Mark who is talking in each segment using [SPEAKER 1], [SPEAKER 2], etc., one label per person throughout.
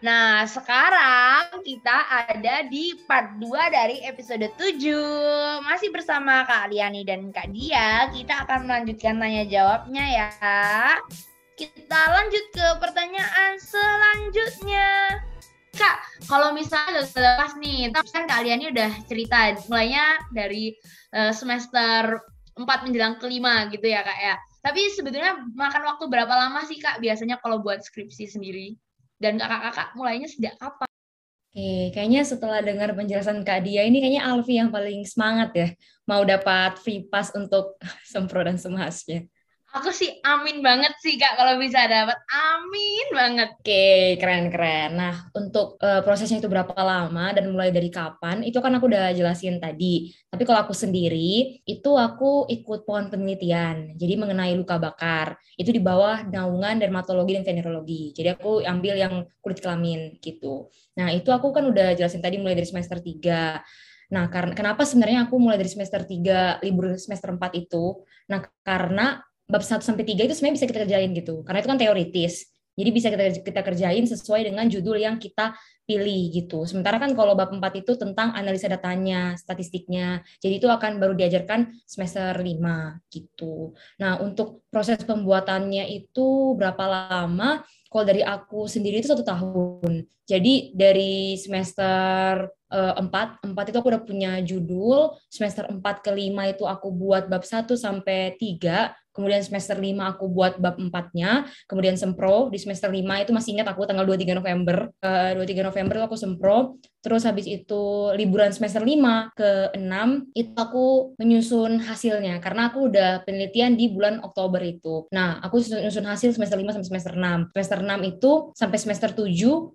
[SPEAKER 1] Nah, sekarang kita ada di part 2 dari episode 7. Masih bersama Kak Liani dan Kak Dia, kita akan melanjutkan tanya jawabnya ya. Kita lanjut ke pertanyaan selanjutnya. Kak, kalau misalnya lepas nih, tapi kan Kak Liani udah cerita mulainya dari uh, semester 4 menjelang kelima gitu ya Kak ya. Tapi sebetulnya makan waktu berapa lama sih Kak biasanya kalau buat skripsi sendiri? Dan kakak-kakak mulainya sejak kapan?
[SPEAKER 2] Oke, kayaknya setelah dengar penjelasan Kak Dia ini kayaknya Alfi yang paling semangat ya mau dapat free pass untuk sempro dan semhasnya.
[SPEAKER 1] Aku sih amin banget sih Kak kalau bisa dapat. Amin banget.
[SPEAKER 2] Oke, keren-keren. Nah, untuk uh, prosesnya itu berapa lama dan mulai dari kapan, itu kan aku udah jelasin tadi. Tapi kalau aku sendiri, itu aku ikut pohon penelitian. Jadi mengenai luka bakar. Itu di bawah naungan dermatologi dan venerologi. Jadi aku ambil yang kulit kelamin gitu. Nah, itu aku kan udah jelasin tadi mulai dari semester 3. Nah, karena kenapa sebenarnya aku mulai dari semester 3 libur semester 4 itu? Nah, karena bab 1 sampai 3 itu sebenarnya bisa kita kerjain gitu. Karena itu kan teoritis. Jadi bisa kita kita kerjain sesuai dengan judul yang kita pilih gitu. Sementara kan kalau bab 4 itu tentang analisa datanya, statistiknya. Jadi itu akan baru diajarkan semester 5 gitu. Nah, untuk proses pembuatannya itu berapa lama? Kalau dari aku sendiri itu satu tahun. Jadi dari semester uh, 4, 4 itu aku udah punya judul, semester 4 ke 5 itu aku buat bab 1 sampai 3, kemudian semester 5 aku buat bab 4-nya, kemudian sempro di semester 5 itu masih ingat aku tanggal 23 November, uh, 23 November itu aku sempro, terus habis itu liburan semester 5 ke 6 itu aku menyusun hasilnya karena aku udah penelitian di bulan Oktober itu. Nah, aku menyusun hasil semester 5 sampai semester 6. Semester 6 itu sampai semester 7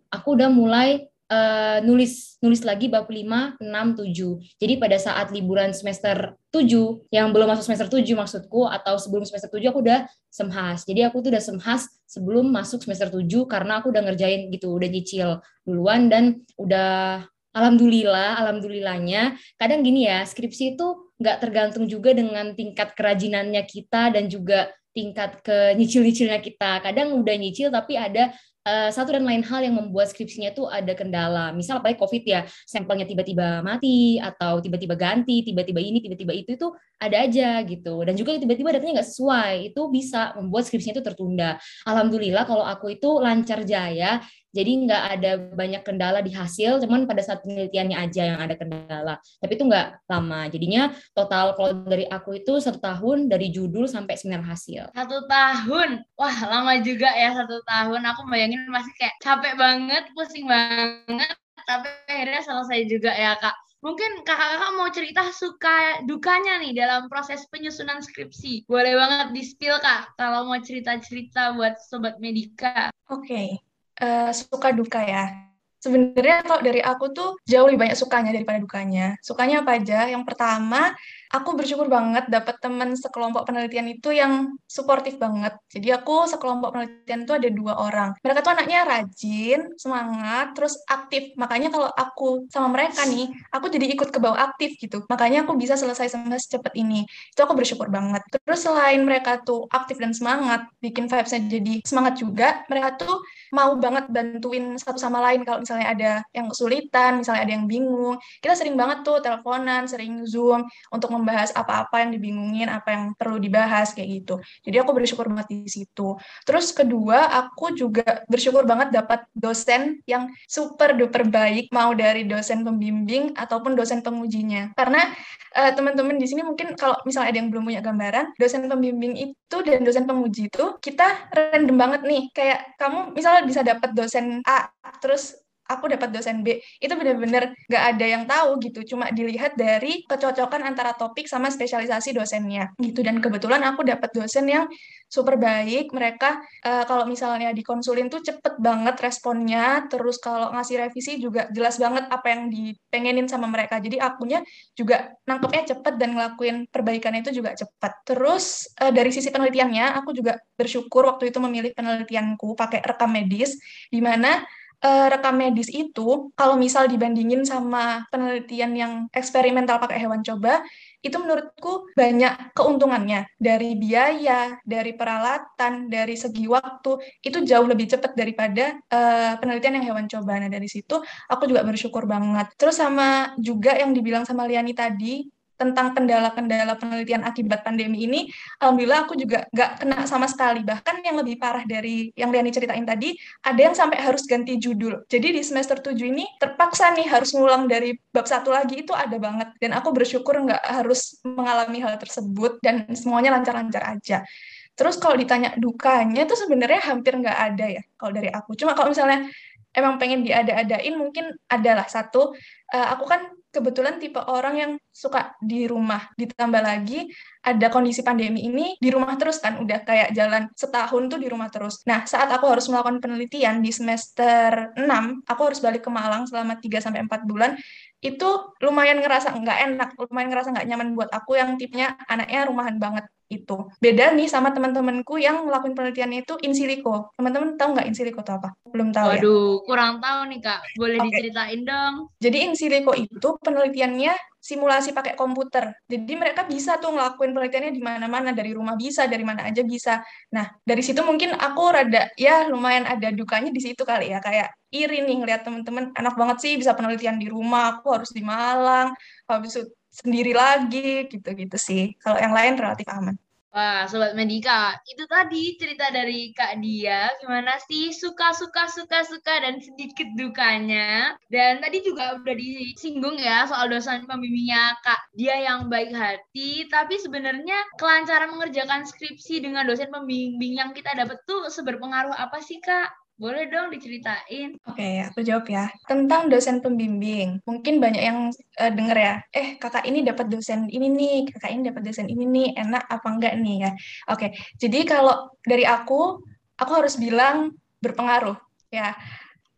[SPEAKER 2] aku udah mulai uh, nulis nulis lagi bab 5, 6, 7. Jadi pada saat liburan semester 7 yang belum masuk semester 7 maksudku atau sebelum semester 7 aku udah semhas. Jadi aku tuh udah semhas sebelum masuk semester 7 karena aku udah ngerjain gitu, udah nyicil duluan dan udah alhamdulillah, alhamdulillahnya kadang gini ya, skripsi itu nggak tergantung juga dengan tingkat kerajinannya kita dan juga tingkat ke nyicil-nyicilnya kita. Kadang udah nyicil tapi ada uh, satu dan lain hal yang membuat skripsinya itu ada kendala. Misal apalagi COVID ya, sampelnya tiba-tiba mati atau tiba-tiba ganti, tiba-tiba ini, tiba-tiba itu itu ada aja gitu. Dan juga tiba-tiba datanya nggak sesuai, itu bisa membuat skripsinya itu tertunda. Alhamdulillah kalau aku itu lancar jaya, jadi nggak ada banyak kendala di hasil, cuman pada saat penelitiannya aja yang ada kendala. Tapi itu nggak lama. Jadinya total kalau dari aku itu satu tahun dari judul sampai seminar hasil.
[SPEAKER 1] Satu tahun, wah lama juga ya satu tahun. Aku bayangin masih kayak capek banget, pusing banget. Tapi akhirnya selesai juga ya kak. Mungkin kakak-kakak mau cerita suka dukanya nih dalam proses penyusunan skripsi. Boleh banget di-spill kak, kalau mau cerita-cerita buat Sobat Medika.
[SPEAKER 3] Oke, okay uh, suka duka ya. Sebenarnya kalau dari aku tuh jauh lebih banyak sukanya daripada dukanya. Sukanya apa aja? Yang pertama, aku bersyukur banget dapat teman sekelompok penelitian itu yang suportif banget. Jadi aku sekelompok penelitian itu ada dua orang. Mereka tuh anaknya rajin, semangat, terus aktif. Makanya kalau aku sama mereka nih, aku jadi ikut ke bawah aktif gitu. Makanya aku bisa selesai sama secepat ini. Itu aku bersyukur banget. Terus selain mereka tuh aktif dan semangat, bikin vibes-nya jadi semangat juga, mereka tuh mau banget bantuin satu sama lain kalau misalnya ada yang kesulitan, misalnya ada yang bingung. Kita sering banget tuh teleponan, sering Zoom untuk membahas apa-apa yang dibingungin, apa yang perlu dibahas kayak gitu. Jadi aku bersyukur banget di situ. Terus kedua, aku juga bersyukur banget dapat dosen yang super duper baik, mau dari dosen pembimbing ataupun dosen pengujinya. Karena uh, teman-teman di sini mungkin kalau misalnya ada yang belum punya gambaran, dosen pembimbing itu dan dosen penguji itu kita random banget nih. Kayak kamu misalnya bisa dapat dosen A terus aku dapat dosen B itu benar-benar nggak ada yang tahu gitu. Cuma dilihat dari kecocokan antara topik sama spesialisasi dosennya gitu. Dan kebetulan aku dapat dosen yang super baik. Mereka uh, kalau misalnya dikonsulin tuh cepet banget responnya. Terus kalau ngasih revisi juga jelas banget apa yang dipengenin sama mereka. Jadi akunya juga nangkepnya cepet dan ngelakuin perbaikan itu juga cepet. Terus uh, dari sisi penelitiannya aku juga bersyukur waktu itu memilih penelitianku pakai rekam medis di mana uh, rekam medis itu kalau misal dibandingin sama penelitian yang eksperimental pakai hewan coba itu menurutku banyak keuntungannya dari biaya, dari peralatan, dari segi waktu itu jauh lebih cepat daripada uh, penelitian yang hewan coba. Nah dari situ aku juga bersyukur banget. Terus sama juga yang dibilang sama Liani tadi tentang kendala-kendala penelitian akibat pandemi ini, alhamdulillah aku juga nggak kena sama sekali. Bahkan yang lebih parah dari yang Liani ceritain tadi, ada yang sampai harus ganti judul. Jadi di semester 7 ini terpaksa nih harus ngulang dari bab satu lagi, itu ada banget. Dan aku bersyukur nggak harus mengalami hal tersebut, dan semuanya lancar-lancar aja. Terus kalau ditanya dukanya tuh sebenarnya hampir nggak ada ya kalau dari aku. Cuma kalau misalnya emang pengen diada-adain mungkin adalah satu, uh, aku kan kebetulan tipe orang yang suka di rumah. Ditambah lagi ada kondisi pandemi ini di rumah terus kan, udah kayak jalan setahun tuh di rumah terus. Nah, saat aku harus melakukan penelitian di semester 6, aku harus balik ke Malang selama 3 sampai 4 bulan itu lumayan ngerasa nggak enak, lumayan ngerasa nggak nyaman buat aku yang tipenya anaknya rumahan banget itu. Beda nih sama teman-temanku yang ngelakuin penelitiannya itu in silico. Teman-teman tahu nggak in silico itu apa? Belum tahu
[SPEAKER 1] Waduh, ya? Waduh, kurang tahu nih Kak. Boleh okay. diceritain dong.
[SPEAKER 3] Jadi in silico itu penelitiannya simulasi pakai komputer. Jadi mereka bisa tuh ngelakuin penelitiannya di mana-mana, dari rumah bisa, dari mana aja bisa. Nah, dari situ mungkin aku rada ya lumayan ada dukanya di situ kali ya, kayak iri nih ngeliat temen-temen enak banget sih bisa penelitian di rumah, aku harus di Malang, habis itu sendiri lagi gitu-gitu sih. Kalau yang lain relatif aman.
[SPEAKER 1] Wah, Sobat Medika, itu tadi cerita dari Kak Dia, gimana sih suka-suka, suka-suka, dan sedikit dukanya. Dan tadi juga udah disinggung ya soal dosen pembimbingnya Kak Dia yang baik hati, tapi sebenarnya kelancaran mengerjakan skripsi dengan dosen pembimbing yang kita dapat tuh seberpengaruh apa sih Kak? Boleh dong diceritain.
[SPEAKER 3] Oke, okay, aku jawab ya. Tentang dosen pembimbing. Mungkin banyak yang uh, denger ya, eh kakak ini dapat dosen ini nih, kakak ini dapat dosen ini nih, enak apa enggak nih ya. Oke, okay. jadi kalau dari aku, aku harus bilang berpengaruh ya.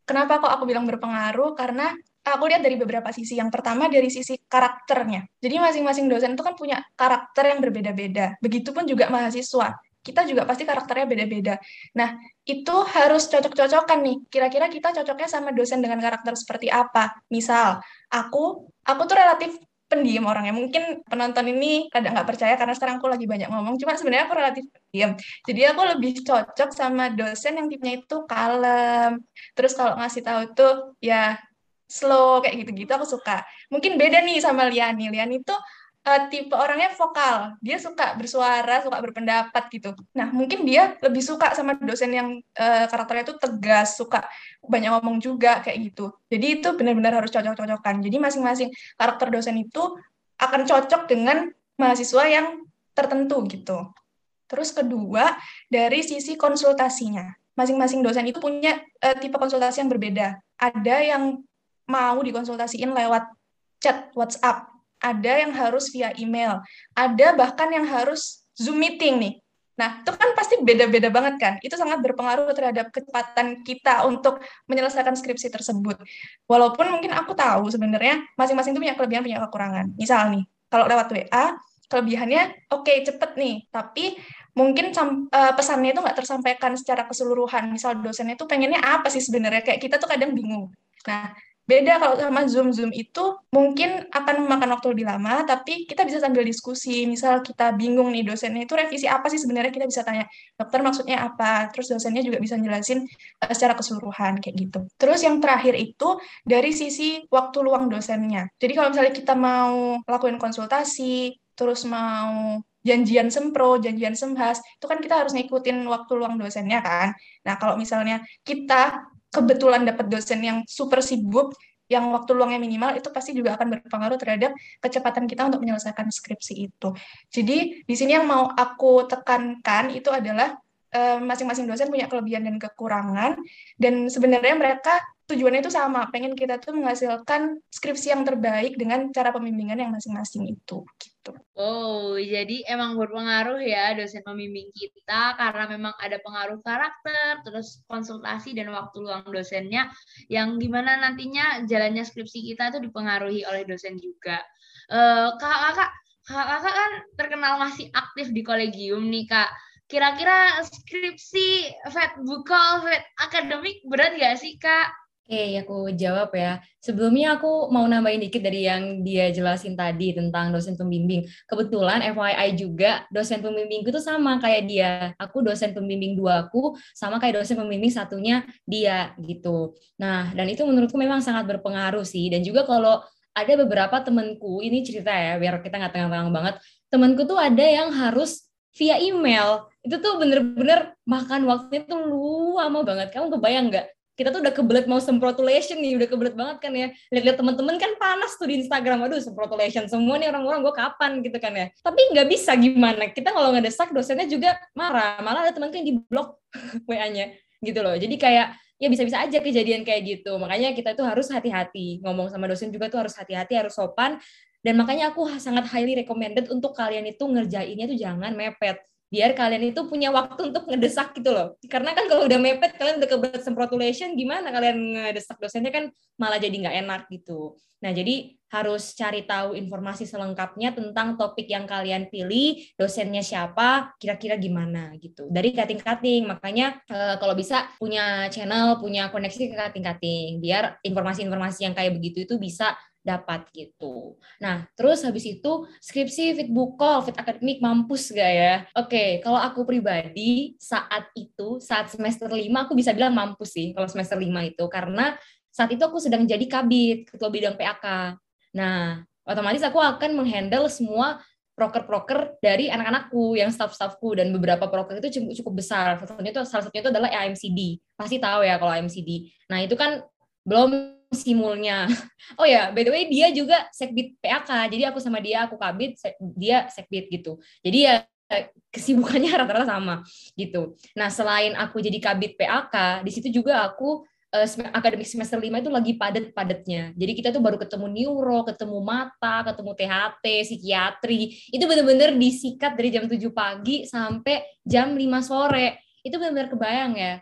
[SPEAKER 3] Kenapa kok aku bilang berpengaruh? Karena aku lihat dari beberapa sisi. Yang pertama dari sisi karakternya. Jadi masing-masing dosen itu kan punya karakter yang berbeda-beda. Begitupun juga mahasiswa kita juga pasti karakternya beda-beda. Nah, itu harus cocok-cocokan nih. Kira-kira kita cocoknya sama dosen dengan karakter seperti apa? Misal, aku aku tuh relatif pendiam orangnya. Mungkin penonton ini kadang nggak percaya karena sekarang aku lagi banyak ngomong. Cuma sebenarnya aku relatif pendiam. Jadi aku lebih cocok sama dosen yang tipenya itu kalem. Terus kalau ngasih tahu tuh ya slow kayak gitu-gitu aku suka. Mungkin beda nih sama Liani. Liani tuh uh, tipe orangnya vokal. Dia suka bersuara, suka berpendapat gitu. Nah, mungkin dia lebih suka sama dosen yang uh, karakternya itu tegas, suka banyak ngomong juga kayak gitu. Jadi itu benar-benar harus cocok-cocokan. Jadi masing-masing karakter dosen itu akan cocok dengan mahasiswa yang tertentu gitu. Terus kedua, dari sisi konsultasinya. Masing-masing dosen itu punya uh, tipe konsultasi yang berbeda. Ada yang mau dikonsultasiin lewat chat WhatsApp ada yang harus via email, ada bahkan yang harus Zoom meeting nih. Nah, itu kan pasti beda-beda banget kan. Itu sangat berpengaruh terhadap kecepatan kita untuk menyelesaikan skripsi tersebut. Walaupun mungkin aku tahu sebenarnya masing-masing itu punya kelebihan, punya kekurangan. Misal nih, kalau lewat WA, kelebihannya oke okay, cepet nih, tapi mungkin uh, pesannya itu nggak tersampaikan secara keseluruhan. Misal dosennya itu pengennya apa sih sebenarnya? Kayak kita tuh kadang bingung. Nah, Beda kalau sama Zoom. Zoom itu mungkin akan memakan waktu lebih lama, tapi kita bisa sambil diskusi. Misal kita bingung nih dosennya itu revisi apa sih sebenarnya kita bisa tanya, dokter maksudnya apa? Terus dosennya juga bisa jelasin uh, secara keseluruhan kayak gitu. Terus yang terakhir itu dari sisi waktu luang dosennya. Jadi kalau misalnya kita mau lakuin konsultasi, terus mau janjian sempro, janjian semhas, itu kan kita harus ngikutin waktu luang dosennya kan. Nah, kalau misalnya kita kebetulan dapat dosen yang super sibuk, yang waktu luangnya minimal, itu pasti juga akan berpengaruh terhadap kecepatan kita untuk menyelesaikan skripsi itu. Jadi di sini yang mau aku tekankan itu adalah eh, masing-masing dosen punya kelebihan dan kekurangan, dan sebenarnya mereka tujuannya itu sama, pengen kita tuh menghasilkan skripsi yang terbaik dengan cara pembimbingan yang masing-masing itu. Gitu.
[SPEAKER 1] Oh, jadi emang berpengaruh ya dosen pembimbing kita karena memang ada pengaruh karakter, terus konsultasi dan waktu luang dosennya yang gimana nantinya jalannya skripsi kita itu dipengaruhi oleh dosen juga. Uh, kak, kak, kak, kakak kan terkenal masih aktif di kolegium nih kak. Kira-kira skripsi vet bukal vet akademik berat gak sih kak?
[SPEAKER 2] Oke, aku jawab ya. Sebelumnya aku mau nambahin dikit dari yang dia jelasin tadi tentang dosen pembimbing. Kebetulan FYI juga dosen pembimbingku itu sama kayak dia. Aku dosen pembimbing dua aku sama kayak dosen pembimbing satunya dia gitu. Nah, dan itu menurutku memang sangat berpengaruh sih. Dan juga kalau ada beberapa temenku, ini cerita ya, biar kita nggak tengah-tengah banget. Temenku tuh ada yang harus via email. Itu tuh bener-bener makan waktunya tuh lama banget. Kamu kebayang nggak? Kita tuh udah kebelet mau semprotulation nih, udah kebelet banget kan ya. Lihat-lihat temen-temen kan panas tuh di Instagram, aduh semprotulation semua nih orang-orang gue kapan gitu kan ya. Tapi nggak bisa gimana, kita kalau ngedesak dosennya juga marah, malah ada temen yang di blok WA-nya gitu loh. Jadi kayak ya bisa-bisa aja kejadian kayak gitu. Makanya kita tuh harus hati-hati ngomong sama dosen juga tuh harus hati-hati, harus sopan. Dan makanya aku sangat highly recommended untuk kalian itu ngerjainnya tuh jangan mepet biar kalian itu punya waktu untuk ngedesak gitu loh. Karena kan kalau udah mepet kalian udah kebelet semprotulation gimana kalian ngedesak dosennya kan malah jadi nggak enak gitu. Nah, jadi harus cari tahu informasi selengkapnya tentang topik yang kalian pilih, dosennya siapa, kira-kira gimana gitu. Dari kating-kating, makanya e, kalau bisa punya channel, punya koneksi ke kating-kating, biar informasi-informasi yang kayak begitu itu bisa dapat gitu. Nah, terus habis itu skripsi fit book call, fit akademik mampus gak ya? Oke, kalau aku pribadi saat itu, saat semester 5 aku bisa bilang mampus sih kalau semester 5 itu karena saat itu aku sedang jadi kabit, ketua bidang PAK. Nah, otomatis aku akan menghandle semua proker-proker dari anak-anakku yang staff-staffku dan beberapa proker itu cukup, cukup besar. Salah satunya itu salah satunya itu adalah AMCD. Pasti tahu ya kalau AMCD. Nah, itu kan belum simulnya. Oh ya, by the way dia juga sekbid PAK. Jadi aku sama dia aku kabit, dia sekbid gitu. Jadi ya kesibukannya rata-rata sama gitu. Nah, selain aku jadi kabit PAK, di situ juga aku uh, akademik semester 5 itu lagi padat-padatnya. Jadi kita tuh baru ketemu neuro, ketemu mata, ketemu THT, psikiatri. Itu benar-benar disikat dari jam 7 pagi sampai jam 5 sore. Itu benar-benar kebayang ya.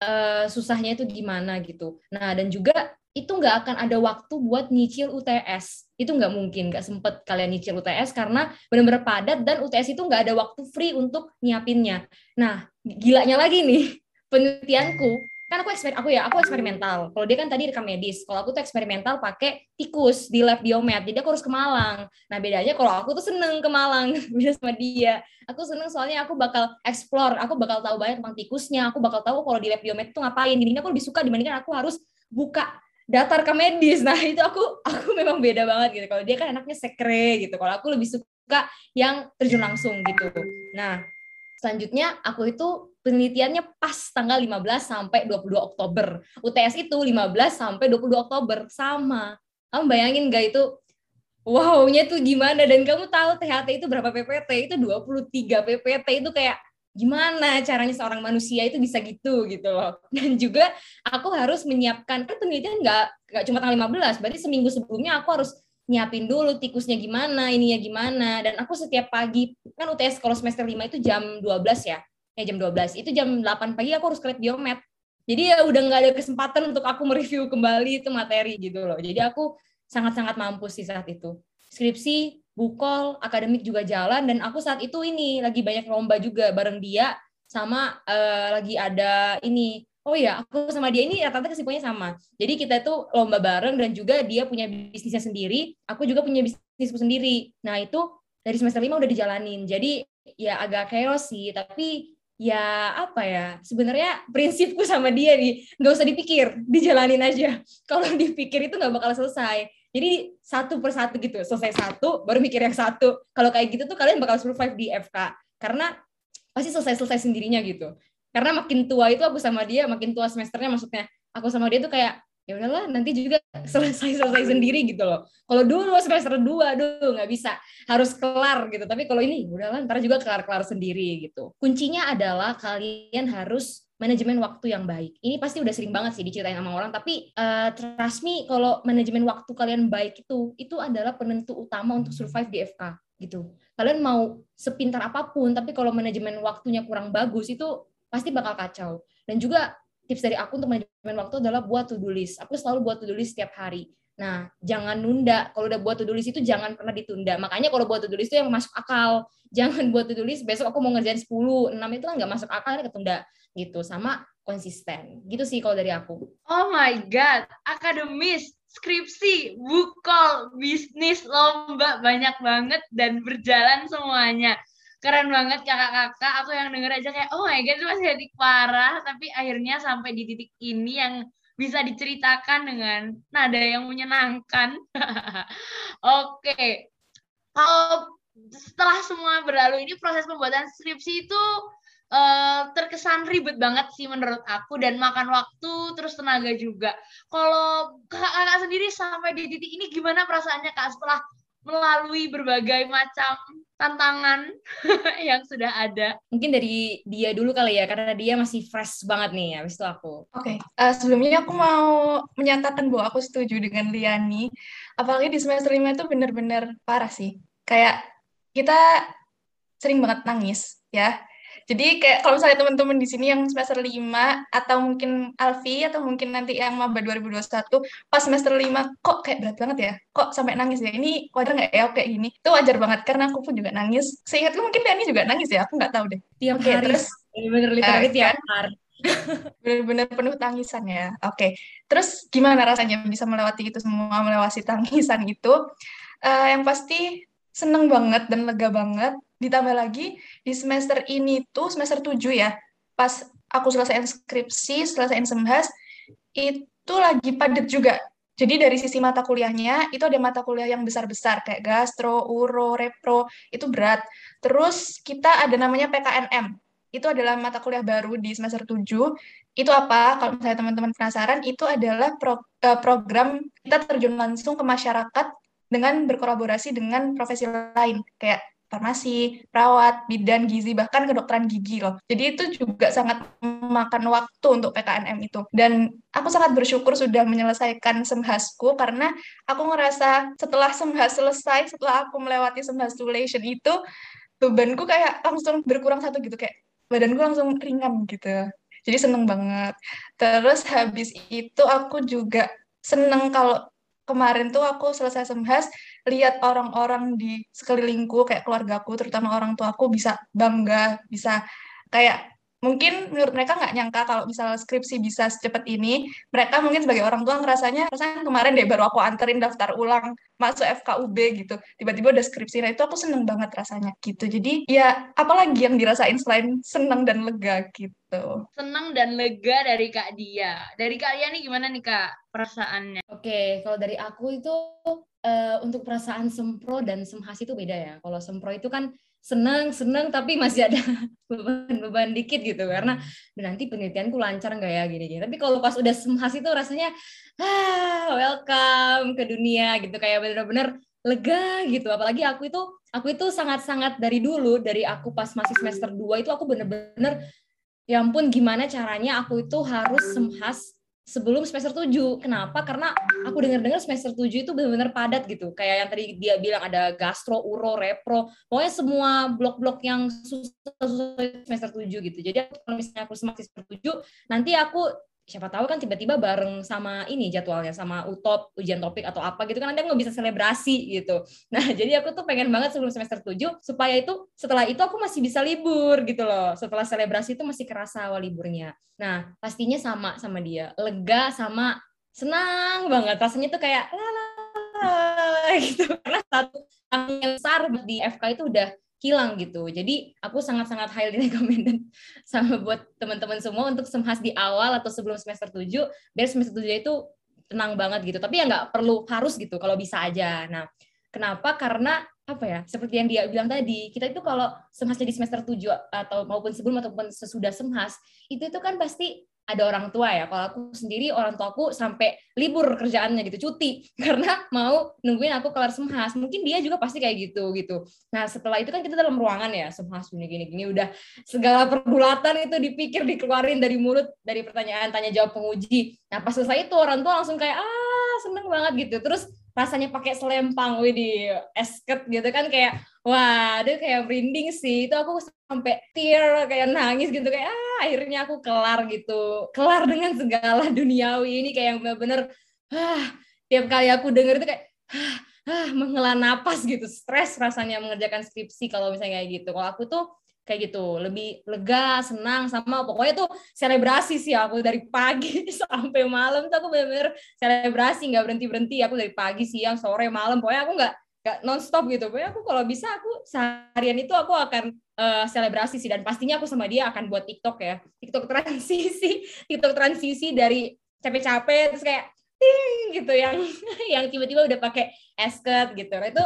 [SPEAKER 2] Uh, susahnya itu gimana gitu. Nah, dan juga itu nggak akan ada waktu buat nyicil UTS. Itu nggak mungkin, nggak sempet kalian nyicil UTS karena benar-benar padat dan UTS itu nggak ada waktu free untuk nyiapinnya. Nah, gilanya lagi nih, penelitianku, kan aku eksper aku ya, aku eksperimental. Kalau dia kan tadi rekam medis, kalau aku tuh eksperimental pakai tikus di lab biomed, jadi aku harus ke Malang. Nah, bedanya kalau aku tuh seneng ke Malang, beda sama dia. Aku seneng soalnya aku bakal explore, aku bakal tahu banyak tentang tikusnya, aku bakal tahu kalau di lab biomed itu ngapain. Jadi aku lebih suka dibandingkan aku harus buka data rekam medis. Nah, itu aku aku memang beda banget gitu. Kalau dia kan anaknya sekre gitu. Kalau aku lebih suka yang terjun langsung gitu. Nah, selanjutnya aku itu penelitiannya pas tanggal 15 sampai 22 Oktober. UTS itu 15 sampai 22 Oktober sama. Kamu bayangin gak itu wow-nya tuh gimana dan kamu tahu THT itu berapa PPT? Itu 23 PPT itu kayak gimana caranya seorang manusia itu bisa gitu gitu loh dan juga aku harus menyiapkan kan penelitian nggak nggak cuma tanggal 15 berarti seminggu sebelumnya aku harus nyiapin dulu tikusnya gimana ininya gimana. Dan aku setiap pagi kan UTS kalau semester 5 itu jam 12 ya? Ya jam 12 itu jam 8 pagi aku harus ke biomed. Jadi ya udah nggak ada kesempatan untuk aku mereview kembali itu materi gitu loh. Jadi aku sangat-sangat mampu sih saat itu. Skripsi bukol, akademik juga jalan. Dan aku saat itu ini lagi banyak lomba juga bareng dia sama uh, lagi ada ini oh ya aku sama dia ini rata-rata kesibukannya sama jadi kita itu lomba bareng dan juga dia punya bisnisnya sendiri aku juga punya bisnisku sendiri nah itu dari semester lima udah dijalanin jadi ya agak chaos sih tapi ya apa ya sebenarnya prinsipku sama dia nih nggak usah dipikir dijalanin aja kalau dipikir itu nggak bakal selesai jadi satu persatu gitu, selesai satu, baru mikir yang satu. Kalau kayak gitu tuh kalian bakal survive di FK. Karena pasti selesai-selesai sendirinya gitu. Karena makin tua itu aku sama dia, makin tua semesternya maksudnya. Aku sama dia tuh kayak, ya udahlah nanti juga selesai-selesai sendiri gitu loh. Kalau dulu semester dua, aduh nggak bisa. Harus kelar gitu. Tapi kalau ini, udahlah ntar juga kelar-kelar sendiri gitu. Kuncinya adalah kalian harus manajemen waktu yang baik. Ini pasti udah sering banget sih diceritain sama orang, tapi uh, trust me kalau manajemen waktu kalian baik itu itu adalah penentu utama untuk survive di FK gitu. Kalian mau sepintar apa pun, tapi kalau manajemen waktunya kurang bagus itu pasti bakal kacau. Dan juga tips dari aku untuk manajemen waktu adalah buat to-do list. Aku selalu buat to-do list setiap hari. Nah, jangan nunda. Kalau udah buat to-do list itu jangan pernah ditunda. Makanya kalau buat to-do list itu yang masuk akal. Jangan buat to-do list besok aku mau ngerjain 10, 6 itu kan nggak masuk akal, ketunda gitu sama konsisten. Gitu sih kalau dari aku.
[SPEAKER 1] Oh my god, akademis, skripsi, bukol, bisnis, lomba banyak banget dan berjalan semuanya. Keren banget kakak-kakak, aku yang denger aja kayak oh my god itu masih titik parah, tapi akhirnya sampai di titik ini yang bisa diceritakan dengan nada yang menyenangkan. Oke, okay. kalau setelah semua berlalu ini proses pembuatan skripsi itu uh, terkesan ribet banget sih menurut aku dan makan waktu terus tenaga juga. Kalau kakak sendiri sampai di titik ini gimana perasaannya kak setelah melalui berbagai macam tantangan yang sudah ada.
[SPEAKER 2] Mungkin dari dia dulu kali ya, karena dia masih fresh banget nih, habis itu aku.
[SPEAKER 3] Oke, okay. uh, eh, sebelumnya aku mau menyatakan bahwa aku setuju dengan Liani. Apalagi di semester 5 itu benar-benar parah sih. Kayak kita sering banget nangis, ya. Jadi kayak kalau misalnya teman-teman di sini yang semester 5 atau mungkin Alfi atau mungkin nanti yang maba 2021 pas semester 5 kok kayak berat banget ya? Kok sampai nangis ya? Ini wajar nggak ya kayak gini? Itu wajar banget karena aku pun juga nangis. Seingatku mungkin Dani juga nangis ya, aku nggak tahu deh.
[SPEAKER 2] Tiap okay, hari. Terus bener literally uh, tiap kan? hari.
[SPEAKER 3] Bener-bener penuh tangisan ya. Oke. Okay. Terus gimana rasanya bisa melewati itu semua, melewati tangisan itu? Uh, yang pasti seneng banget dan lega banget ditambah lagi di semester ini tuh semester 7 ya pas aku selesai skripsi selesai semhas itu lagi padat juga jadi dari sisi mata kuliahnya itu ada mata kuliah yang besar-besar kayak gastro, uro, repro itu berat. Terus kita ada namanya PKNM. Itu adalah mata kuliah baru di semester 7. Itu apa? Kalau misalnya teman-teman penasaran, itu adalah pro, uh, program kita terjun langsung ke masyarakat dengan berkolaborasi dengan profesi lain kayak farmasi, perawat, bidan, gizi, bahkan kedokteran gigi loh. Jadi itu juga sangat memakan waktu untuk PKNM itu. Dan aku sangat bersyukur sudah menyelesaikan semhasku karena aku ngerasa setelah semhas selesai, setelah aku melewati semhas simulation itu, bebanku kayak langsung berkurang satu gitu, kayak badanku langsung ringan gitu. Jadi seneng banget. Terus habis itu aku juga seneng kalau kemarin tuh aku selesai semhas lihat orang-orang di sekelilingku kayak keluargaku terutama orang tua aku bisa bangga bisa kayak mungkin menurut mereka nggak nyangka kalau misalnya skripsi bisa secepat ini. Mereka mungkin sebagai orang tua ngerasanya rasanya kemarin deh baru aku anterin daftar ulang masuk FKUB gitu. Tiba-tiba udah skripsi. Nah itu aku seneng banget rasanya gitu. Jadi ya apalagi yang dirasain selain seneng dan lega gitu?
[SPEAKER 1] Seneng dan lega dari Kak Dia. Dari Kak Dia nih gimana nih Kak perasaannya?
[SPEAKER 2] Oke kalau dari aku itu uh, untuk perasaan sempro dan semhas itu beda ya. Kalau sempro itu kan seneng seneng tapi masih ada beban-beban dikit gitu. Karena nanti penelitianku lancar nggak ya? Gini-gini. Tapi kalau pas udah semhas itu rasanya ah welcome ke dunia gitu. Kayak bener-bener lega gitu. Apalagi aku itu aku itu sangat-sangat dari dulu dari aku pas masih semester 2 itu aku bener-bener ya ampun gimana caranya aku itu harus semhas sebelum semester 7. Kenapa? Karena aku dengar-dengar semester 7 itu benar-benar padat gitu. Kayak yang tadi dia bilang ada gastro, uro, repro. Pokoknya semua blok-blok yang susah-susah semester 7 gitu. Jadi kalau misalnya aku semester 7, nanti aku siapa tahu kan tiba-tiba bareng sama ini jadwalnya sama utop ujian topik atau apa gitu kan nanti aku bisa selebrasi gitu. Nah jadi aku tuh pengen banget sebelum semester 7 supaya itu setelah itu aku masih bisa libur gitu loh. Setelah selebrasi itu masih kerasa awal liburnya. Nah pastinya sama sama dia. Lega sama senang banget. Rasanya tuh kayak la gitu. Karena satu yang besar di FK itu udah hilang gitu. Jadi aku sangat-sangat highly recommended sama buat teman-teman semua untuk semhas di awal atau sebelum semester 7 biar semester 7 itu tenang banget gitu. Tapi ya nggak perlu harus gitu kalau bisa aja. Nah, kenapa? Karena apa ya? Seperti yang dia bilang tadi, kita itu kalau semhasnya di semester 7 atau maupun sebelum ataupun sesudah semhas, itu itu kan pasti ada orang tua ya. Kalau aku sendiri orang tuaku sampai libur kerjaannya gitu, cuti karena mau nungguin aku kelar semhas. Mungkin dia juga pasti kayak gitu gitu. Nah setelah itu kan kita dalam ruangan ya semhas gini gini gini udah segala pergulatan itu dipikir dikeluarin dari mulut dari pertanyaan tanya jawab penguji. Nah pas selesai itu orang tua langsung kayak ah seneng banget gitu. Terus rasanya pakai selempang wih di esket gitu kan kayak wah itu kayak merinding sih. Itu aku sampai tear kayak nangis gitu kayak ah akhirnya aku kelar gitu. Kelar dengan segala duniawi ini kayak yang bener-bener ah tiap kali aku denger itu kayak ah, ah menghela napas gitu stres rasanya mengerjakan skripsi kalau misalnya kayak gitu. Kalau aku tuh kayak gitu. Lebih lega senang sama. Pokoknya tuh selebrasi sih aku dari pagi sampai malam tuh aku bener-bener selebrasi nggak berhenti berhenti aku dari pagi siang sore malam. Pokoknya aku nggak nggak nonstop gitu. Pokoknya aku kalau bisa aku seharian itu aku akan uh, selebrasi sih. Dan pastinya aku sama dia akan buat TikTok ya. TikTok transisi TikTok transisi dari capek-capek terus kayak ting gitu yang yang tiba-tiba udah pakai esket gitu. Nah, itu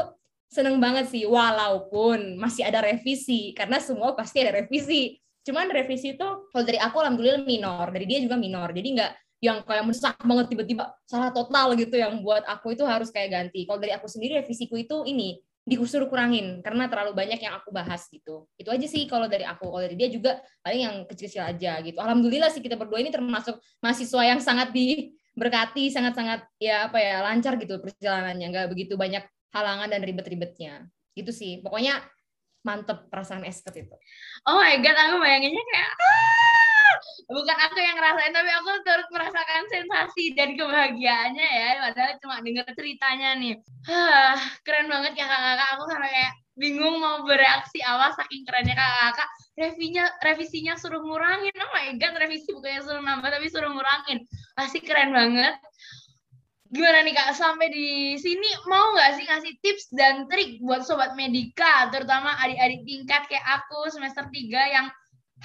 [SPEAKER 2] seneng banget sih walaupun masih ada revisi karena semua pasti ada revisi. Cuman revisi itu kalau dari aku alhamdulillah minor dari dia juga minor. Jadi nggak yang kayak mendesak banget tiba-tiba salah total gitu yang buat aku itu harus kayak ganti. Kalau dari aku sendiri revisiku itu ini disuruh kurangin karena terlalu banyak yang aku bahas gitu. Itu aja sih kalau dari aku. Kalau dari dia juga paling yang kecil-kecil aja gitu. Alhamdulillah sih kita berdua ini termasuk mahasiswa yang sangat diberkati sangat-sangat ya apa ya lancar gitu perjalanannya. Nggak begitu banyak halangan dan ribet-ribetnya. Gitu sih. Pokoknya mantep perasaan esket itu.
[SPEAKER 1] Oh my god aku bayanginnya kayak ah! bukan aku yang ngerasain tapi aku turut merasakan sensasi dan kebahagiaannya ya. Padahal cuma denger ceritanya nih. Hah, keren banget ya kakak-kakak aku sampai kayak bingung mau bereaksi awal saking kerennya kakak-kakak revisinya revisinya suruh ngurangin. Oh my god revisi bukannya suruh nambah tapi suruh ngurangin. Pasti keren banget Gimana nih Kak, sampai di sini mau nggak sih ngasih tips dan trik buat Sobat Medika, terutama adik-adik tingkat kayak aku semester 3 yang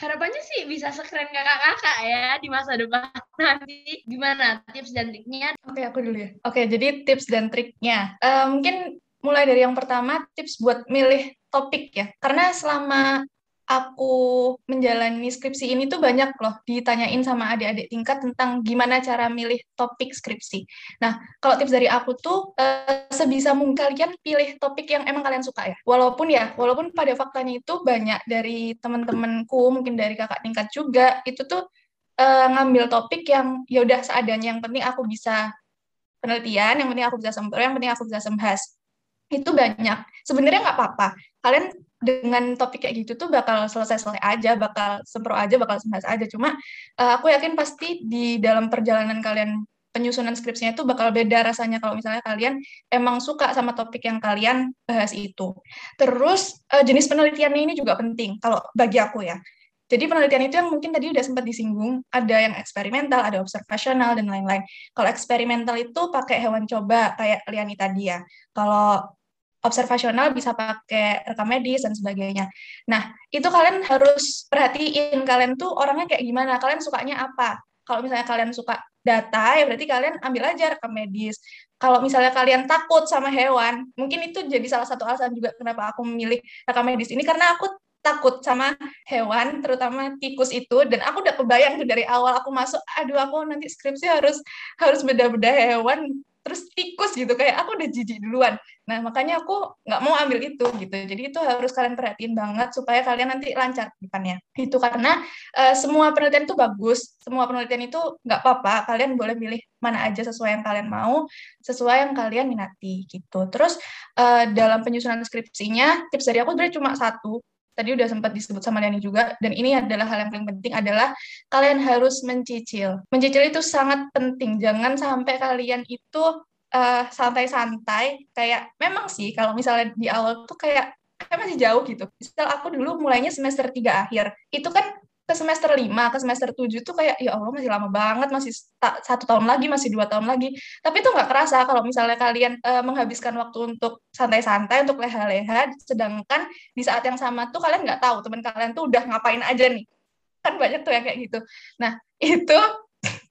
[SPEAKER 1] harapannya sih bisa sekeren kakak-kakak ya di masa depan nanti. Gimana tips dan triknya?
[SPEAKER 3] Oke, aku dulu ya. Oke, jadi tips dan triknya. Uh, mungkin mulai dari yang pertama, tips buat milih topik ya. Karena selama aku menjalani skripsi ini tuh banyak loh ditanyain sama adik-adik tingkat tentang gimana cara milih topik skripsi. Nah, kalau tips dari aku tuh eh, sebisa mungkin kalian pilih topik yang emang kalian suka ya. Walaupun ya, walaupun pada faktanya itu banyak dari teman-temanku, mungkin dari kakak tingkat juga, itu tuh eh, ngambil topik yang ya udah seadanya. Yang penting aku bisa penelitian, yang penting aku bisa sempur, yang penting aku bisa sembahas. Itu banyak. Sebenarnya nggak apa-apa. Kalian dengan topik kayak gitu tuh bakal selesai-selesai aja, bakal sempro aja, bakal sembahas aja. Cuma uh, aku yakin pasti di dalam perjalanan kalian penyusunan skripsinya itu bakal beda rasanya kalau misalnya kalian emang suka sama topik yang kalian bahas itu. Terus uh, jenis penelitiannya ini juga penting kalau bagi aku ya. Jadi penelitian itu yang mungkin tadi udah sempat disinggung, ada yang eksperimental, ada observasional dan lain-lain. Kalau eksperimental itu pakai hewan coba kayak Liani tadi ya. Kalau observasional bisa pakai rekam medis dan sebagainya. Nah, itu kalian harus perhatiin kalian tuh orangnya kayak gimana, kalian sukanya apa. Kalau misalnya kalian suka data, ya berarti kalian ambil aja rekam medis. Kalau misalnya kalian takut sama hewan, mungkin itu jadi salah satu alasan juga kenapa aku memilih rekam medis ini, karena aku takut sama hewan, terutama tikus itu, dan aku udah kebayang tuh dari awal aku masuk, aduh aku nanti skripsi harus harus beda-beda hewan, terus tikus gitu kayak aku udah jijik duluan. Nah makanya aku nggak mau ambil itu gitu. Jadi itu harus kalian perhatiin banget supaya kalian nanti lancar depannya. Itu karena uh, semua penelitian itu bagus semua penelitian itu nggak apa-apa. Kalian boleh pilih mana aja sesuai yang kalian mau sesuai yang kalian minati gitu. Terus uh, dalam penyusunan skripsinya tips dari aku sebenarnya cuma satu tadi udah sempat disebut sama Dani juga, dan ini adalah hal yang paling penting adalah kalian harus mencicil. Mencicil itu sangat penting, jangan sampai kalian itu uh, santai-santai, kayak memang sih kalau misalnya di awal tuh kayak kayak masih jauh gitu. Misal aku dulu mulainya semester 3 akhir, itu kan ke semester 5, ke semester 7 tuh kayak ya Allah masih lama banget, masih satu tahun lagi, masih dua tahun lagi. Tapi itu nggak kerasa kalau misalnya kalian e, menghabiskan waktu untuk santai-santai, untuk leha-leha, sedangkan di saat yang sama tuh kalian nggak tahu teman kalian tuh udah ngapain aja nih. Kan banyak tuh yang kayak gitu. Nah, itu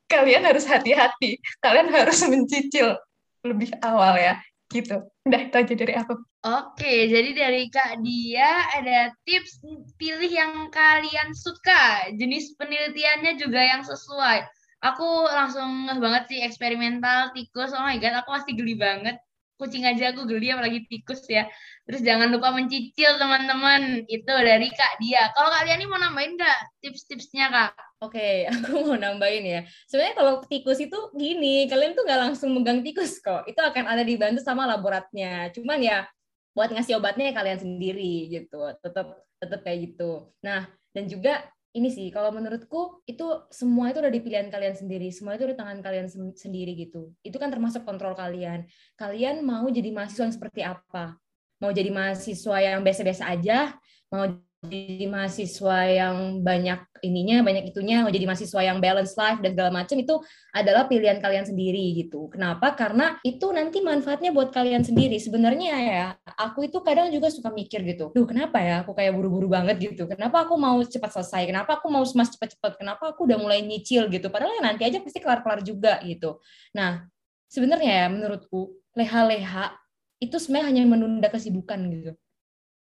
[SPEAKER 3] kalian harus hati-hati. Kalian harus mencicil lebih awal ya gitu. Udah itu aja dari aku.
[SPEAKER 1] Oke, jadi dari Kak Dia ada tips pilih yang kalian suka, jenis penelitiannya juga yang sesuai. Aku langsung banget sih eksperimental tikus. Oh my god, aku masih geli banget kucing aja aku geli apalagi tikus ya. Terus jangan lupa mencicil teman-teman. Itu dari Kak Dia. Kalau kalian ini mau nambahin nggak tips-tipsnya Kak?
[SPEAKER 2] Oke, aku mau nambahin ya. Sebenarnya kalau tikus itu gini, kalian tuh nggak langsung megang tikus kok. Itu akan ada dibantu sama laboratnya. Cuman ya buat ngasih obatnya ya kalian sendiri gitu. Tetap tetap kayak gitu. Nah, dan juga ini sih kalau menurutku itu semua itu udah di pilihan kalian sendiri semua itu di tangan kalian sendiri gitu. Itu kan termasuk kontrol kalian. Kalian mau jadi mahasiswa yang seperti apa? Mau jadi mahasiswa yang biasa-biasa aja? Mau jadi mahasiswa yang banyak ininya, banyak itunya, mau jadi mahasiswa yang balance life dan segala macam itu adalah pilihan kalian sendiri gitu. Kenapa? Karena itu nanti manfaatnya buat kalian sendiri. Sebenarnya ya, aku itu kadang juga suka mikir gitu. Duh, kenapa ya aku kayak buru-buru banget gitu? Kenapa aku mau cepat selesai? Kenapa aku mau semas cepat-cepat? Kenapa aku udah mulai nyicil gitu? Padahal ya nanti aja pasti kelar-kelar juga gitu. Nah, sebenarnya ya menurutku leha-leha itu sebenarnya hanya menunda kesibukan gitu.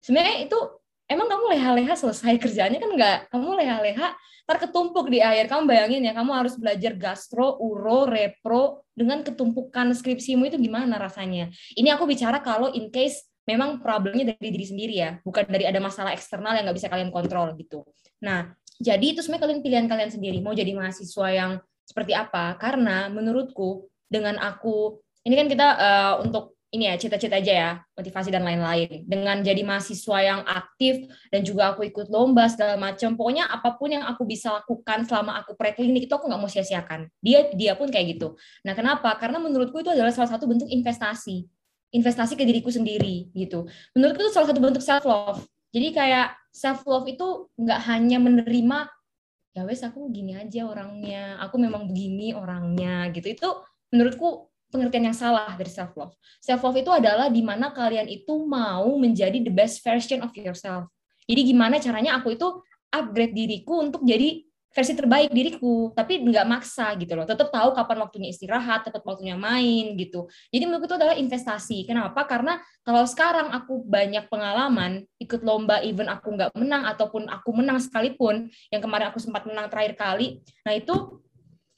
[SPEAKER 2] Sebenarnya itu emang kamu leha-leha selesai kerjanya kan enggak kamu leha-leha terketumpuk di akhir kamu bayangin ya kamu harus belajar gastro uro repro dengan ketumpukan skripsimu itu gimana rasanya? Ini aku bicara kalau in case memang problemnya dari diri sendiri ya bukan dari ada masalah eksternal yang nggak bisa kalian kontrol gitu. Nah jadi itu sebenarnya kalian pilihan kalian sendiri mau jadi mahasiswa yang seperti apa. Karena menurutku dengan aku ini kan kita uh, untuk ini ya cita-cita aja ya motivasi dan lain-lain. Dengan jadi mahasiswa yang aktif dan juga aku ikut lomba segala macam pokoknya apa pun yang aku bisa lakukan selama aku preklinik itu aku nggak mau sia-siakan. Dia dia pun kayak gitu. Nah kenapa? Karena menurutku itu adalah salah satu bentuk investasi. Investasi ke diriku sendiri gitu. Menurutku itu salah satu bentuk self love jadi kayak self love itu nggak hanya menerima ya wes aku gini aja orangnya aku memang begini orangnya gitu. Itu menurutku pengertian yang salah dari self love. Self love itu adalah di mana kalian itu mau menjadi the best version of yourself. Jadi gimana caranya aku itu upgrade diriku untuk jadi versi terbaik diriku, tapi nggak maksa gitu loh. Tetap tahu kapan waktunya istirahat, tetap waktunya main gitu. Jadi menurutku itu adalah investasi. Kenapa? Karena kalau sekarang aku banyak pengalaman, ikut lomba event aku nggak menang ataupun aku menang sekalipun, yang kemarin aku sempat menang terakhir kali, nah itu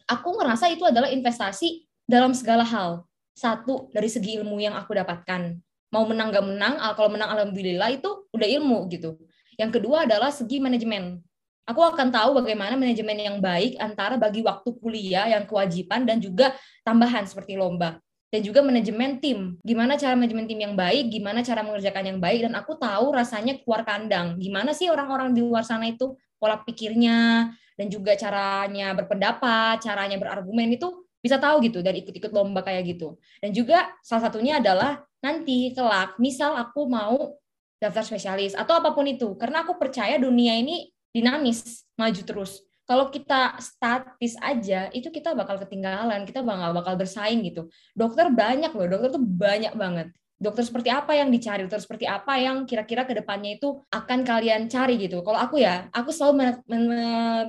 [SPEAKER 2] aku ngerasa itu adalah investasi dalam segala hal. Satu, dari segi ilmu yang aku dapatkan. Mau menang gak menang, kalau menang alhamdulillah itu udah ilmu gitu. Yang kedua adalah segi manajemen. Aku akan tahu bagaimana manajemen yang baik antara bagi waktu kuliah yang kewajiban dan juga tambahan seperti lomba dan juga manajemen tim. Gimana cara manajemen tim yang baik, gimana cara mengerjakan yang baik, dan aku tahu rasanya keluar kandang. Gimana sih orang-orang di luar sana itu pola pikirnya, dan juga caranya berpendapat, caranya berargumen itu bisa tahu gitu dari ikut-ikut lomba kayak gitu. Dan juga salah satunya adalah nanti kelak, misal aku mau daftar spesialis atau apa pun itu, karena aku percaya dunia ini dinamis, maju terus. Kalau kita statis aja, itu kita bakal ketinggalan, kita bakal bakal bersaing gitu. Dokter banyak loh, dokter tuh banyak banget. Dokter seperti apa yang dicari, dokter seperti apa yang kira-kira ke depannya itu akan kalian cari gitu. Kalau aku ya, aku selalu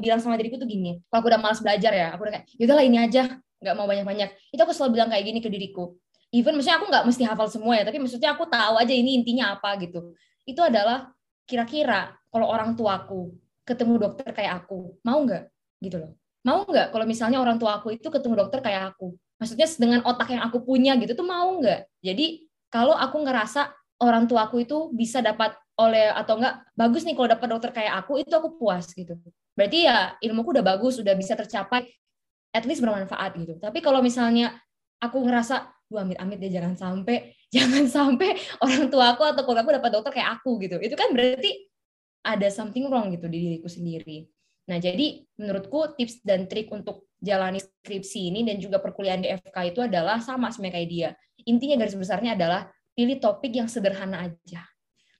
[SPEAKER 2] bilang sama diriku tuh gini, kalau aku udah malas belajar ya, aku udah kayak, yaudahlah ini aja, nggak mau banyak-banyak. Itu aku selalu bilang kayak gini ke diriku. Even maksudnya aku nggak mesti hafal semua ya tapi maksudnya aku tahu aja ini intinya apa gitu. Itu adalah kira-kira kalau orang tuaku ketemu dokter kayak aku mau nggak? Gitu loh. Mau nggak kalau misalnya orang tua aku itu ketemu dokter kayak aku? Maksudnya dengan otak yang aku punya gitu tuh mau nggak? Jadi kalau aku ngerasa orang tua aku itu bisa dapat oleh atau enggak bagus nih kalau dapat dokter kayak aku itu aku puas gitu. Berarti ya ilmuku udah bagus udah bisa tercapai at least bermanfaat gitu. Tapi kalau misalnya aku ngerasa, wah amit-amit deh jangan sampai jangan sampai orang tua aku atau keluarga aku dapat dokter kayak aku gitu. Itu kan berarti ada something wrong gitu di diriku sendiri. Nah, jadi menurutku tips dan trik untuk jalani skripsi ini dan juga perkuliahan di FK itu adalah sama sebenarnya kayak dia. Intinya garis besarnya adalah pilih topik yang sederhana aja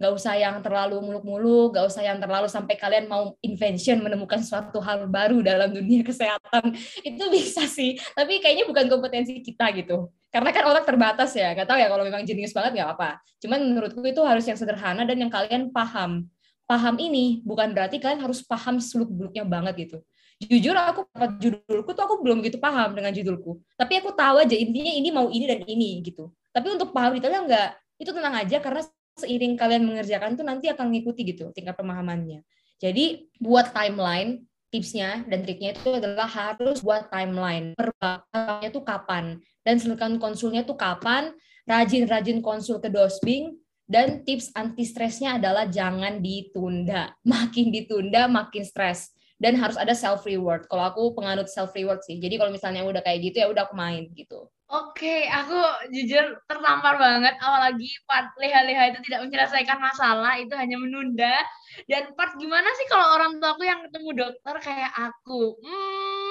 [SPEAKER 2] nggak usah yang terlalu muluk-muluk, nggak usah yang terlalu sampai kalian mau invention menemukan suatu hal baru dalam dunia kesehatan itu bisa sih, tapi kayaknya bukan kompetensi kita gitu. Karena kan otak terbatas ya, nggak tahu ya kalau memang jenius banget nggak apa. Cuman menurutku itu harus yang sederhana dan yang kalian paham. Paham ini bukan berarti kalian harus paham seluk beluknya banget gitu. Jujur aku dapat judulku tuh aku belum gitu paham dengan judulku. Tapi aku tahu aja intinya ini mau ini dan ini gitu. Tapi untuk paham detailnya enggak, itu tenang aja karena seiring kalian mengerjakan tuh nanti akan mengikuti gitu tingkat pemahamannya. Jadi buat timeline tipsnya dan triknya itu adalah harus buat timeline perbakalnya tuh kapan dan silakan konsulnya tuh kapan rajin-rajin konsul ke dosbing dan tips anti stresnya adalah jangan ditunda makin ditunda makin stres dan harus ada self reward kalau aku penganut self reward sih jadi kalau misalnya udah kayak gitu ya udah aku main gitu
[SPEAKER 1] Oke, aku jujur tertampar banget. Apalagi part leha-leha itu tidak menyelesaikan masalah, itu hanya menunda. Dan part gimana sih kalau orang tua aku yang ketemu dokter kayak aku? Hmm,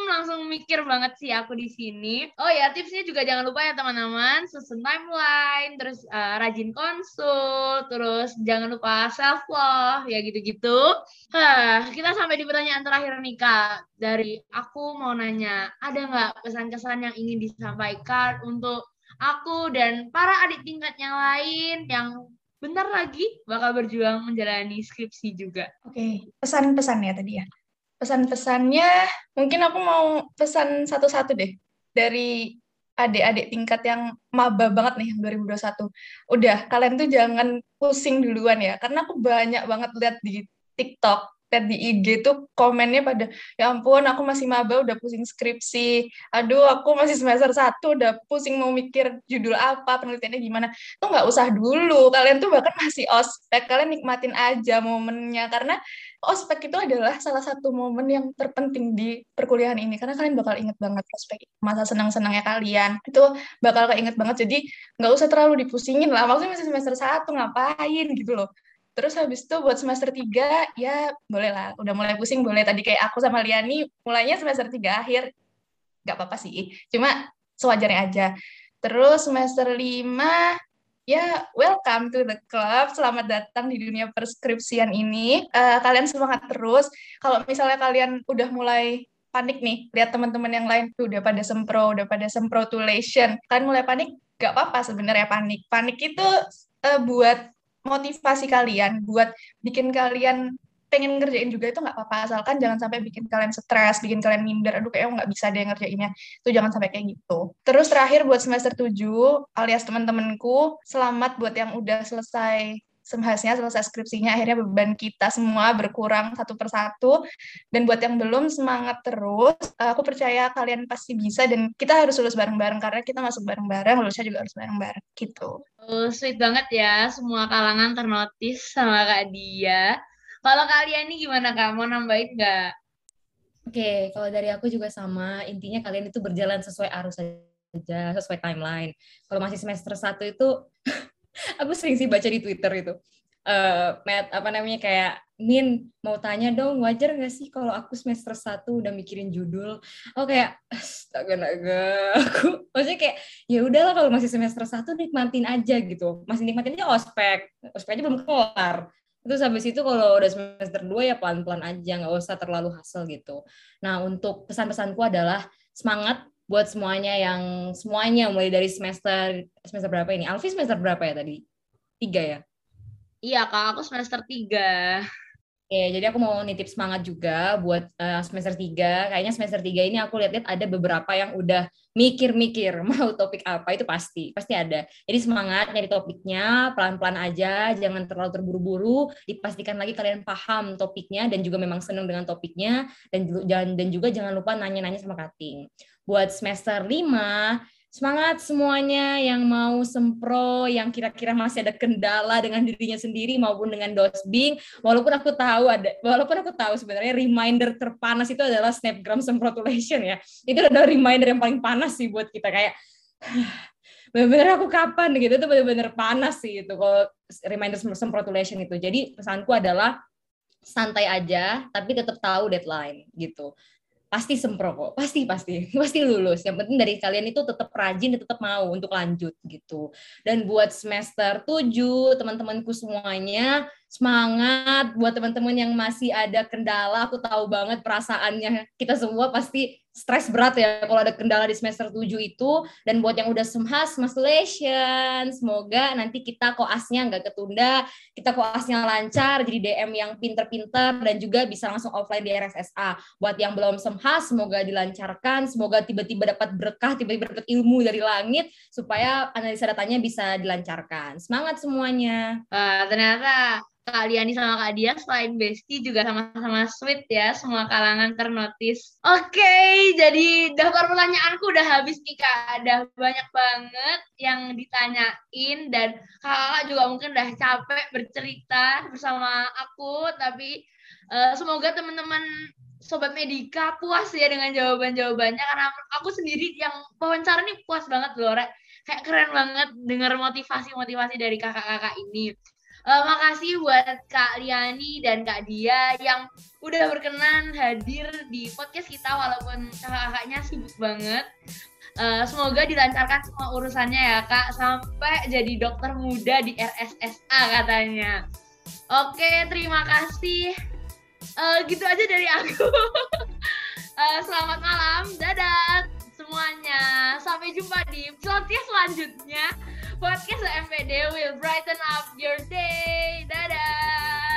[SPEAKER 1] langsung mikir banget sih aku di sini. Oh ya, tipsnya juga jangan lupa ya teman-teman, susun timeline, terus uh, rajin konsul, terus jangan lupa self love, ya gitu-gitu. Hah, kita sampai di pertanyaan terakhir nih Kak. Dari aku mau nanya, ada nggak pesan-kesan yang ingin disampaikan untuk aku dan para adik tingkat yang lain yang bentar lagi bakal berjuang menjalani skripsi juga.
[SPEAKER 3] Oke, okay. pesan-pesan ya tadi ya. Pesan-pesannya mungkin aku mau pesan satu-satu deh dari adik-adik tingkat yang maba banget nih yang 2021. Udah, kalian tuh jangan pusing duluan ya, karena aku banyak banget lihat di TikTok lihat di IG tuh komennya pada ya ampun aku masih maba udah pusing skripsi. Aduh aku masih semester satu udah pusing mau mikir judul apa penelitiannya gimana. Tuh nggak usah dulu. Kalian tuh bahkan masih ospek. Kalian nikmatin aja momennya. Karena ospek itu adalah salah satu momen yang terpenting di perkuliahan ini. Karena kalian bakal inget banget ospek masa senang-senangnya kalian. Itu bakal keinget banget. Jadi nggak usah terlalu dipusingin lah. Maksudnya masih semester satu ngapain gitu loh Terus habis itu buat semester 3 ya boleh lah, udah mulai pusing boleh. Tadi kayak aku sama Liani mulainya semester 3 akhir, nggak apa-apa sih. Cuma sewajarnya aja. Terus semester 5 ya welcome to the club. Selamat datang di dunia perskripsian ini. Uh, kalian semangat terus. Kalau misalnya kalian udah mulai panik nih, lihat teman-teman yang lain tuh udah pada sempro, udah pada semprotulation. Kalian mulai panik, nggak apa-apa sebenarnya panik. Panik itu uh, buat motivasi kalian buat bikin kalian pengen ngerjain juga itu nggak apa-apa. Asalkan jangan sampai bikin kalian stres, bikin kalian minder, aduh kayaknya nggak bisa deh ngerjainnya, itu jangan sampai kayak gitu. Terus terakhir buat semester 7 alias teman-temanku, selamat buat yang udah selesai semhasnya selesai skripsinya akhirnya beban kita semua berkurang satu persatu. Dan buat yang belum semangat terus. Aku percaya kalian pasti bisa dan kita harus lulus bareng-bareng karena kita masuk bareng-bareng lulusnya juga harus bareng-bareng gitu.
[SPEAKER 1] Oh, sweet banget ya semua kalangan ternotis sama Kak Dia. Kalau kalian ini gimana Kak? Mau nambahin nggak?
[SPEAKER 2] Oke, okay, kalau dari aku juga sama. Intinya kalian itu berjalan sesuai arus saja, sesuai timeline. Kalau masih semester satu itu aku sering sih baca di Twitter itu. Uh, apa namanya kayak Min mau tanya dong wajar gak sih kalau aku semester satu udah mikirin judul? Oh kayak astaga naga aku maksudnya kayak ya udahlah kalau masih semester satu nikmatin aja gitu. Masih nikmatin aja ospek. Ospek aja belum kelar. Terus habis itu kalau udah semester dua ya pelan-pelan aja nggak usah terlalu hasil gitu. Nah untuk pesan-pesanku adalah semangat buat semuanya yang semuanya mulai dari semester semester berapa ini? Alfi semester berapa ya tadi? Tiga ya?
[SPEAKER 1] Iya kak, aku semester tiga.
[SPEAKER 2] Oke, jadi aku mau nitip semangat juga buat uh, semester 3. Kayaknya semester 3 ini aku lihat-lihat ada beberapa yang udah mikir-mikir mau topik apa, itu pasti. Pasti ada. Jadi semangat nyari topiknya, pelan-pelan aja, jangan terlalu terburu-buru, dipastikan lagi kalian paham topiknya dan juga memang senang dengan topiknya, dan, dan juga jangan lupa nanya-nanya sama Kating buat semester 5 semangat semuanya yang mau sempro, yang kira-kira masih ada kendala dengan dirinya sendiri maupun dengan dosbing. Walaupun aku tahu ada, walaupun aku tahu sebenarnya reminder terpanas itu adalah snapgram semprotulation ya. Itu adalah reminder yang paling panas sih buat kita kayak benar-benar aku kapan gitu itu benar-benar panas sih itu kalau reminder semprotulation itu. Jadi pesanku adalah santai aja tapi tetap tahu deadline gitu pasti sempro kok. Pasti pasti. Pasti lulus. Yang penting dari kalian itu tetap rajin dan tetap mau untuk lanjut gitu. Dan buat semester 7 teman-temanku semuanya semangat. Buat teman-teman yang masih ada kendala aku tahu banget perasaannya kita semua pasti stres berat ya kalau ada kendala di semester 7 itu. Dan buat yang udah semhas congratulations. Semoga nanti kita koasnya nggak ketunda kita koasnya lancar jadi DM yang pinter-pinter dan juga bisa langsung offline di RSSA buat yang belum semhas semoga dilancarkan semoga tiba-tiba dapat berkah tiba-tiba dapat ilmu dari langit supaya analisa datanya bisa dilancarkan. Semangat semuanya.
[SPEAKER 1] Uh, ternyata Kak Liani sama Kak Dia selain Besti juga sama-sama sweet ya, semua kalangan ternotis. Oke, okay, jadi daftar pertanyaanku udah habis nih Kak, ada banyak banget yang ditanyain dan Kakak juga mungkin udah capek bercerita bersama aku, tapi uh, semoga teman-teman Sobat Medika puas ya dengan jawaban-jawabannya karena aku sendiri yang wawancara nih puas banget loh, Kayak keren banget dengar motivasi-motivasi dari kakak-kakak ini. Uh, makasih buat Kak Liani dan Kak Dia yang udah berkenan hadir di podcast kita walaupun kakak-kakaknya sibuk banget. Uh, semoga dilancarkan semua urusannya ya kak sampai jadi dokter muda di RSSA katanya. Oke, terima kasih. Uh, gitu aja dari aku. uh, selamat malam, dadah semuanya. Sampai jumpa di podcast selanjutnya. Podcast MPD will brighten up your day. Dadah.